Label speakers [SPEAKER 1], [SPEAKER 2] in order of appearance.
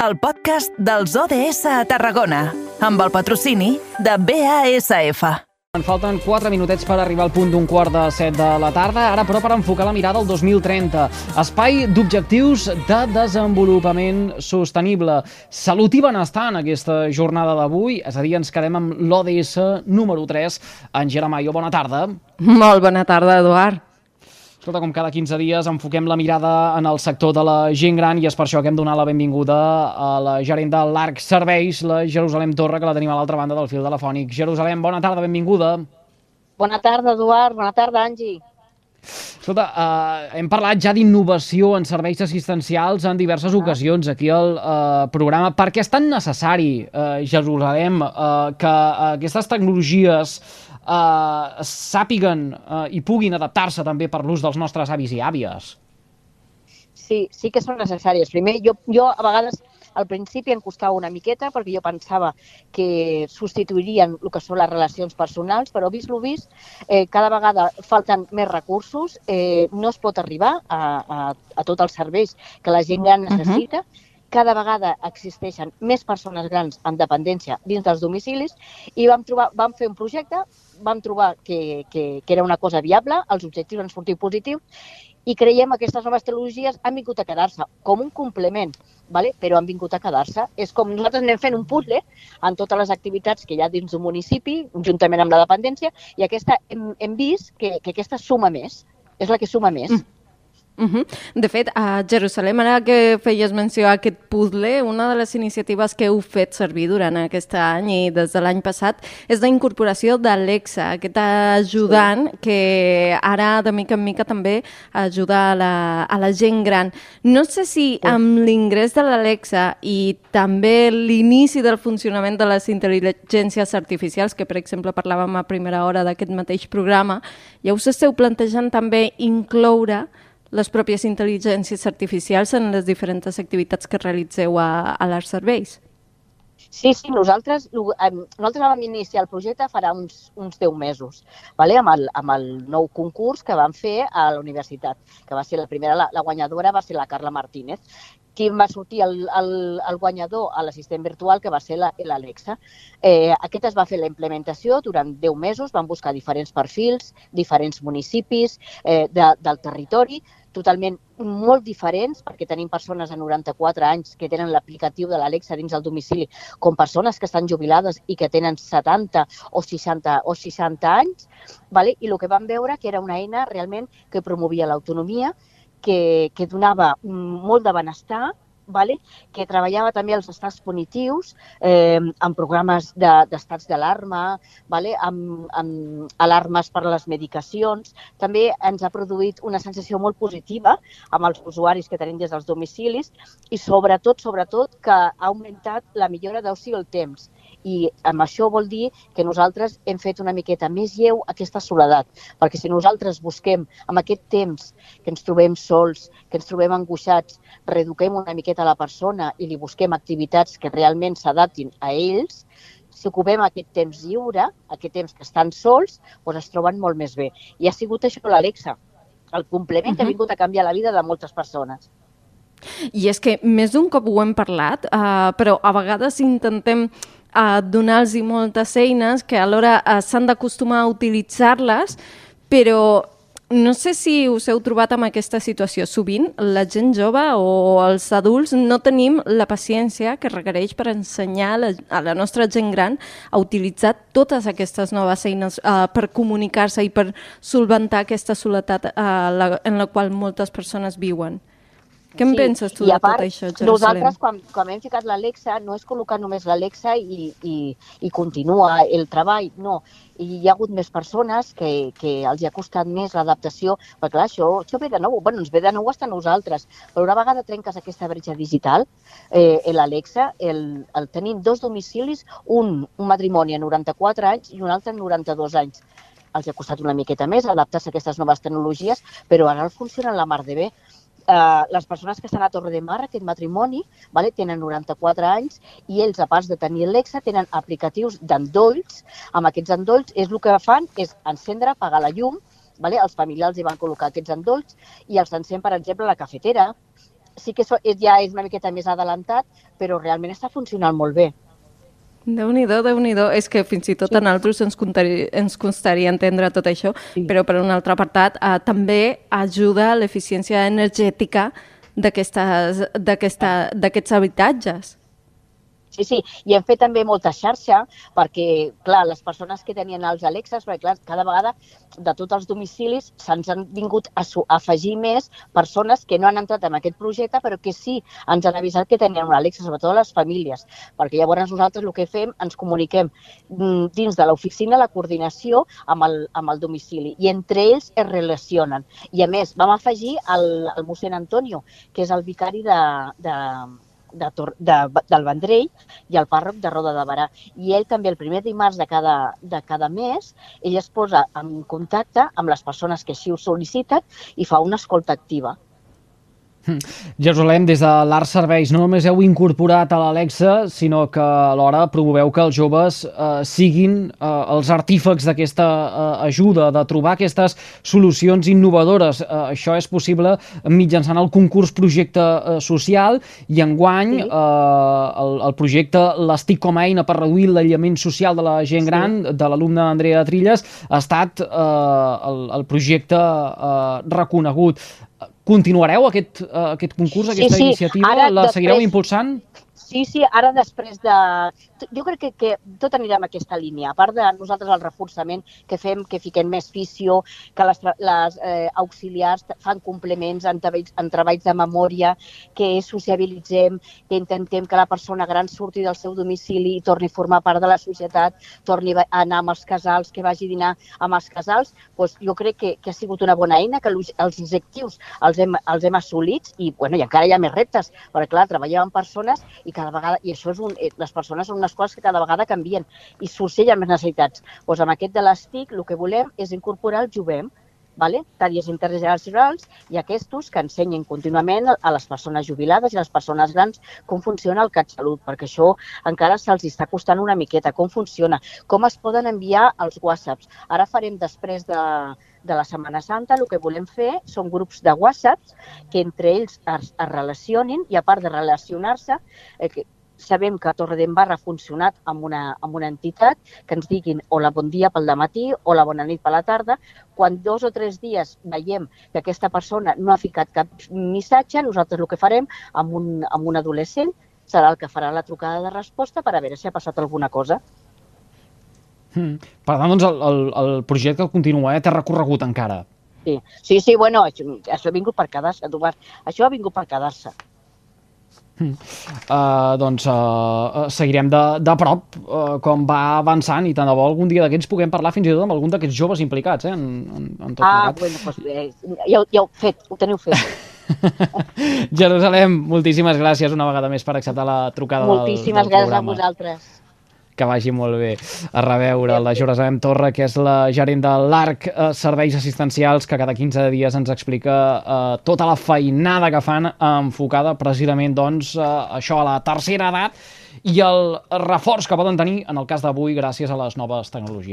[SPEAKER 1] el podcast dels ODS a Tarragona, amb el patrocini de BASF.
[SPEAKER 2] En falten 4 minutets per arribar al punt d'un quart de 7 de la tarda, ara però per enfocar la mirada al 2030. Espai d'objectius de desenvolupament sostenible. Salut i benestar en aquesta jornada d'avui, és a dir, ens quedem amb l'ODS número 3. Angela Mayo, bona tarda.
[SPEAKER 3] Molt bona tarda, Eduard.
[SPEAKER 2] Escolta, com cada 15 dies enfoquem la mirada en el sector de la gent gran i és per això que hem donat la benvinguda a la gerent de l'ARC Serveis, la Jerusalem Torra, que la tenim a l'altra banda del fil telefònic. Jerusalem, bona tarda, benvinguda.
[SPEAKER 4] Bona tarda, Eduard. Bona tarda, Angi.
[SPEAKER 2] Escolta, eh, hem parlat ja d'innovació en serveis assistencials en diverses ah. ocasions aquí al eh, programa. Per què és tan necessari, eh, Jerusalem, eh, que aquestes tecnologies eh, sàpiguen eh, i puguin adaptar-se també per l'ús dels nostres avis i àvies.
[SPEAKER 4] Sí, sí que són necessàries. Primer, jo, jo a vegades al principi em costava una miqueta perquè jo pensava que substituirien el que són les relacions personals, però vist lo vist, eh, cada vegada falten més recursos, eh, no es pot arribar a, a, a tots els serveis que la gent gran necessita, uh -huh cada vegada existeixen més persones grans amb dependència dins dels domicilis i vam, trobar, vam fer un projecte, vam trobar que, que, que era una cosa viable, els objectius han sortit positius i creiem que aquestes noves tecnologies han vingut a quedar-se com un complement, vale? però han vingut a quedar-se. És com nosaltres anem fent un puzzle en totes les activitats que hi ha dins d'un municipi, juntament amb la dependència, i aquesta hem, hem vist que, que aquesta suma més, és la que suma més. Mm.
[SPEAKER 3] Uh -huh. De fet, a Jerusalem, ara que feies menció a aquest puzzle, una de les iniciatives que heu fet servir durant aquest any i des de l'any passat és la incorporació d'Alexa, aquest ajudant sí. que ara de mica en mica també ajuda a la, a la gent gran. No sé si amb l'ingrés de l'Alexa i també l'inici del funcionament de les intel·ligències artificials, que per exemple parlàvem a primera hora d'aquest mateix programa, ja us esteu plantejant també incloure les pròpies intel·ligències artificials en les diferents activitats que realitzeu a, a les serveis?
[SPEAKER 4] Sí, sí, nosaltres, nosaltres vam iniciar el projecte farà uns, uns 10 mesos, vale? amb, el, amb el nou concurs que vam fer a la universitat, que va ser la primera, la, la guanyadora va ser la Carla Martínez, qui va sortir el, el, el guanyador a l'assistent virtual, que va ser l'Alexa. Eh, aquest es va fer la implementació durant 10 mesos, van buscar diferents perfils, diferents municipis eh, de, del territori, totalment molt diferents, perquè tenim persones de 94 anys que tenen l'aplicatiu de l'Alexa dins del domicili, com persones que estan jubilades i que tenen 70 o 60, o 60 anys, vale? i el que vam veure que era una eina realment que promovia l'autonomia, que, que donava molt de benestar, vale? que treballava també els estats punitius eh, amb programes d'estats de, d'alarma, vale? amb, amb alarmes per a les medicacions. També ens ha produït una sensació molt positiva amb els usuaris que tenim des dels domicilis i sobretot, sobretot, que ha augmentat la millora d'oci el temps i amb això vol dir que nosaltres hem fet una miqueta més lleu aquesta soledat, perquè si nosaltres busquem amb aquest temps que ens trobem sols, que ens trobem angoixats, reeduquem una miqueta la persona i li busquem activitats que realment s'adaptin a ells, si ocupem aquest temps lliure, aquest temps que estan sols, doncs es troben molt més bé. I ha sigut això l'Alexa, el complement uh -huh. que ha vingut a canviar la vida de moltes persones.
[SPEAKER 3] I és que més d'un cop ho hem parlat, uh, però a vegades intentem a donar-los moltes eines que alhora uh, s'han d'acostumar a utilitzar-les, però no sé si us heu trobat amb aquesta situació. Sovint la gent jove o els adults no tenim la paciència que requereix per ensenyar a la nostra gent gran a utilitzar totes aquestes noves eines uh, per comunicar-se i per solventar aquesta soledat uh, la, en la qual moltes persones viuen. Què en sí. penses tu I de part, tot això, Jerusalem?
[SPEAKER 4] Nosaltres, quan, quan hem ficat l'Alexa, no és col·locar només l'Alexa i, i, i continua el treball, no. I hi ha hagut més persones que, que els ha costat més l'adaptació, perquè clar, això, això ve de nou, bueno, ens ve de nou fins a nosaltres, però una vegada trenques aquesta bretxa digital, eh, l'Alexa, el, el tenim dos domicilis, un, un matrimoni a 94 anys i un altre a 92 anys els ha costat una miqueta més adaptar-se a aquestes noves tecnologies, però ara funcionen la mar de bé eh, les persones que estan a Torre de Mar, aquest matrimoni, vale, tenen 94 anys i ells, a part de tenir l'EXA, tenen aplicatius d'endolls. Amb aquests endolls és el que fan és encendre, apagar la llum, vale? els familiars hi van col·locar aquests endolls i els encén, per exemple, la cafetera, sí que so, ja és una miqueta més adelantat, però realment està funcionant molt bé.
[SPEAKER 3] Déu nhi déu És que fins i tot sí. a nosaltres ens, ens costaria entendre tot això, sí. però per un altre apartat eh, també ajuda a l'eficiència energètica d'aquests habitatges.
[SPEAKER 4] Sí, sí, i hem fet també molta xarxa perquè, clar, les persones que tenien els Alexas, perquè clar, cada vegada de tots els domicilis se'ns han vingut a, a afegir més persones que no han entrat en aquest projecte però que sí ens han avisat que tenien un Alexa, sobretot les famílies, perquè llavors nosaltres el que fem, ens comuniquem mm, dins de l'oficina la coordinació amb el, amb el domicili i entre ells es relacionen. I a més, vam afegir el, el mossèn Antonio, que és el vicari de, de, de, de, del Vendrell i el pàrroc de Roda de Barà. I ell també el primer dimarts de cada, de cada mes, ell es posa en contacte amb les persones que així ho sol·liciten i fa una escolta activa.
[SPEAKER 2] Jerusalem, des de l'Art Serveis, no només heu incorporat a l'Alexa, sinó que alhora promoveu que els joves eh, siguin eh, els artífecs d'aquesta eh, ajuda, de trobar aquestes solucions innovadores. Eh, això és possible mitjançant el concurs projecte eh, social i enguany sí. eh, el, el projecte l'Estic com a eina per reduir l'aïllament social de la gent sí. gran de l'alumne Andrea Trilles ha estat eh, el, el projecte eh, reconegut. Continuareu aquest, uh, aquest concurs, aquesta sí, sí. iniciativa? Ara, la seguireu després... impulsant?
[SPEAKER 4] Sí, sí, ara després de... Jo crec que, que tot anirà en aquesta línia. A part de nosaltres el reforçament que fem, que fiquem més fisio, que les, les eh, auxiliars fan complements en treballs, en treballs de memòria, que sociabilitzem, que intentem que la persona gran surti del seu domicili i torni a formar part de la societat, torni a anar amb els casals, que vagi a dinar amb els casals, doncs jo crec que, que ha sigut una bona eina, que els objectius els hem, els hem assolits i, bueno, i encara hi ha més reptes, perquè clar, treballem amb persones i cada vegada, i això és un, eh, les persones són unes coses que cada vegada canvien i sorgeixen més necessitats. Doncs amb aquest de l'ESTIC el que volem és incorporar el jovem, vale? tallers intergeneracionals i aquests que ensenyin contínuament a les persones jubilades i a les persones grans com funciona el CatSalut, perquè això encara se'ls està costant una miqueta, com funciona, com es poden enviar els whatsapps. Ara farem després de, de la Setmana Santa, el que volem fer són grups de WhatsApp que entre ells es, es relacionin i a part de relacionar-se, eh, sabem que Torredembarra ha funcionat amb una, amb una entitat que ens diguin o la bon dia pel matí o la bona nit per la tarda. Quan dos o tres dies veiem que aquesta persona no ha ficat cap missatge, nosaltres el que farem amb un, amb un adolescent serà el que farà la trucada de resposta per a veure si ha passat alguna cosa.
[SPEAKER 2] Mm. Per tant, doncs, el, el, el projecte continua, eh? té recorregut encara.
[SPEAKER 4] Sí, sí, sí bueno, això, això ha vingut per quedar-se, Eduard. Això ha vingut per quedar-se.
[SPEAKER 2] Uh, doncs uh, seguirem de, de prop uh, com va avançant i tant de bo algun dia d'aquests puguem parlar fins i tot amb algun d'aquests joves implicats eh, en, en, en tot
[SPEAKER 4] ah, plegat. bueno, pues, eh, ja, ja ho fet, ho teniu fet.
[SPEAKER 2] Jerusalem, moltíssimes gràcies una vegada més per acceptar la trucada
[SPEAKER 4] moltíssimes
[SPEAKER 2] del, del
[SPEAKER 4] gràcies a vosaltres
[SPEAKER 2] que vagi molt bé. A reveure la Jerusalem Torra, que és la gerent de l'ARC eh, Serveis Assistencials, que cada 15 dies ens explica eh, tota la feinada que fan enfocada precisament doncs, eh, això a la tercera edat i el reforç que poden tenir en el cas d'avui gràcies a les noves tecnologies.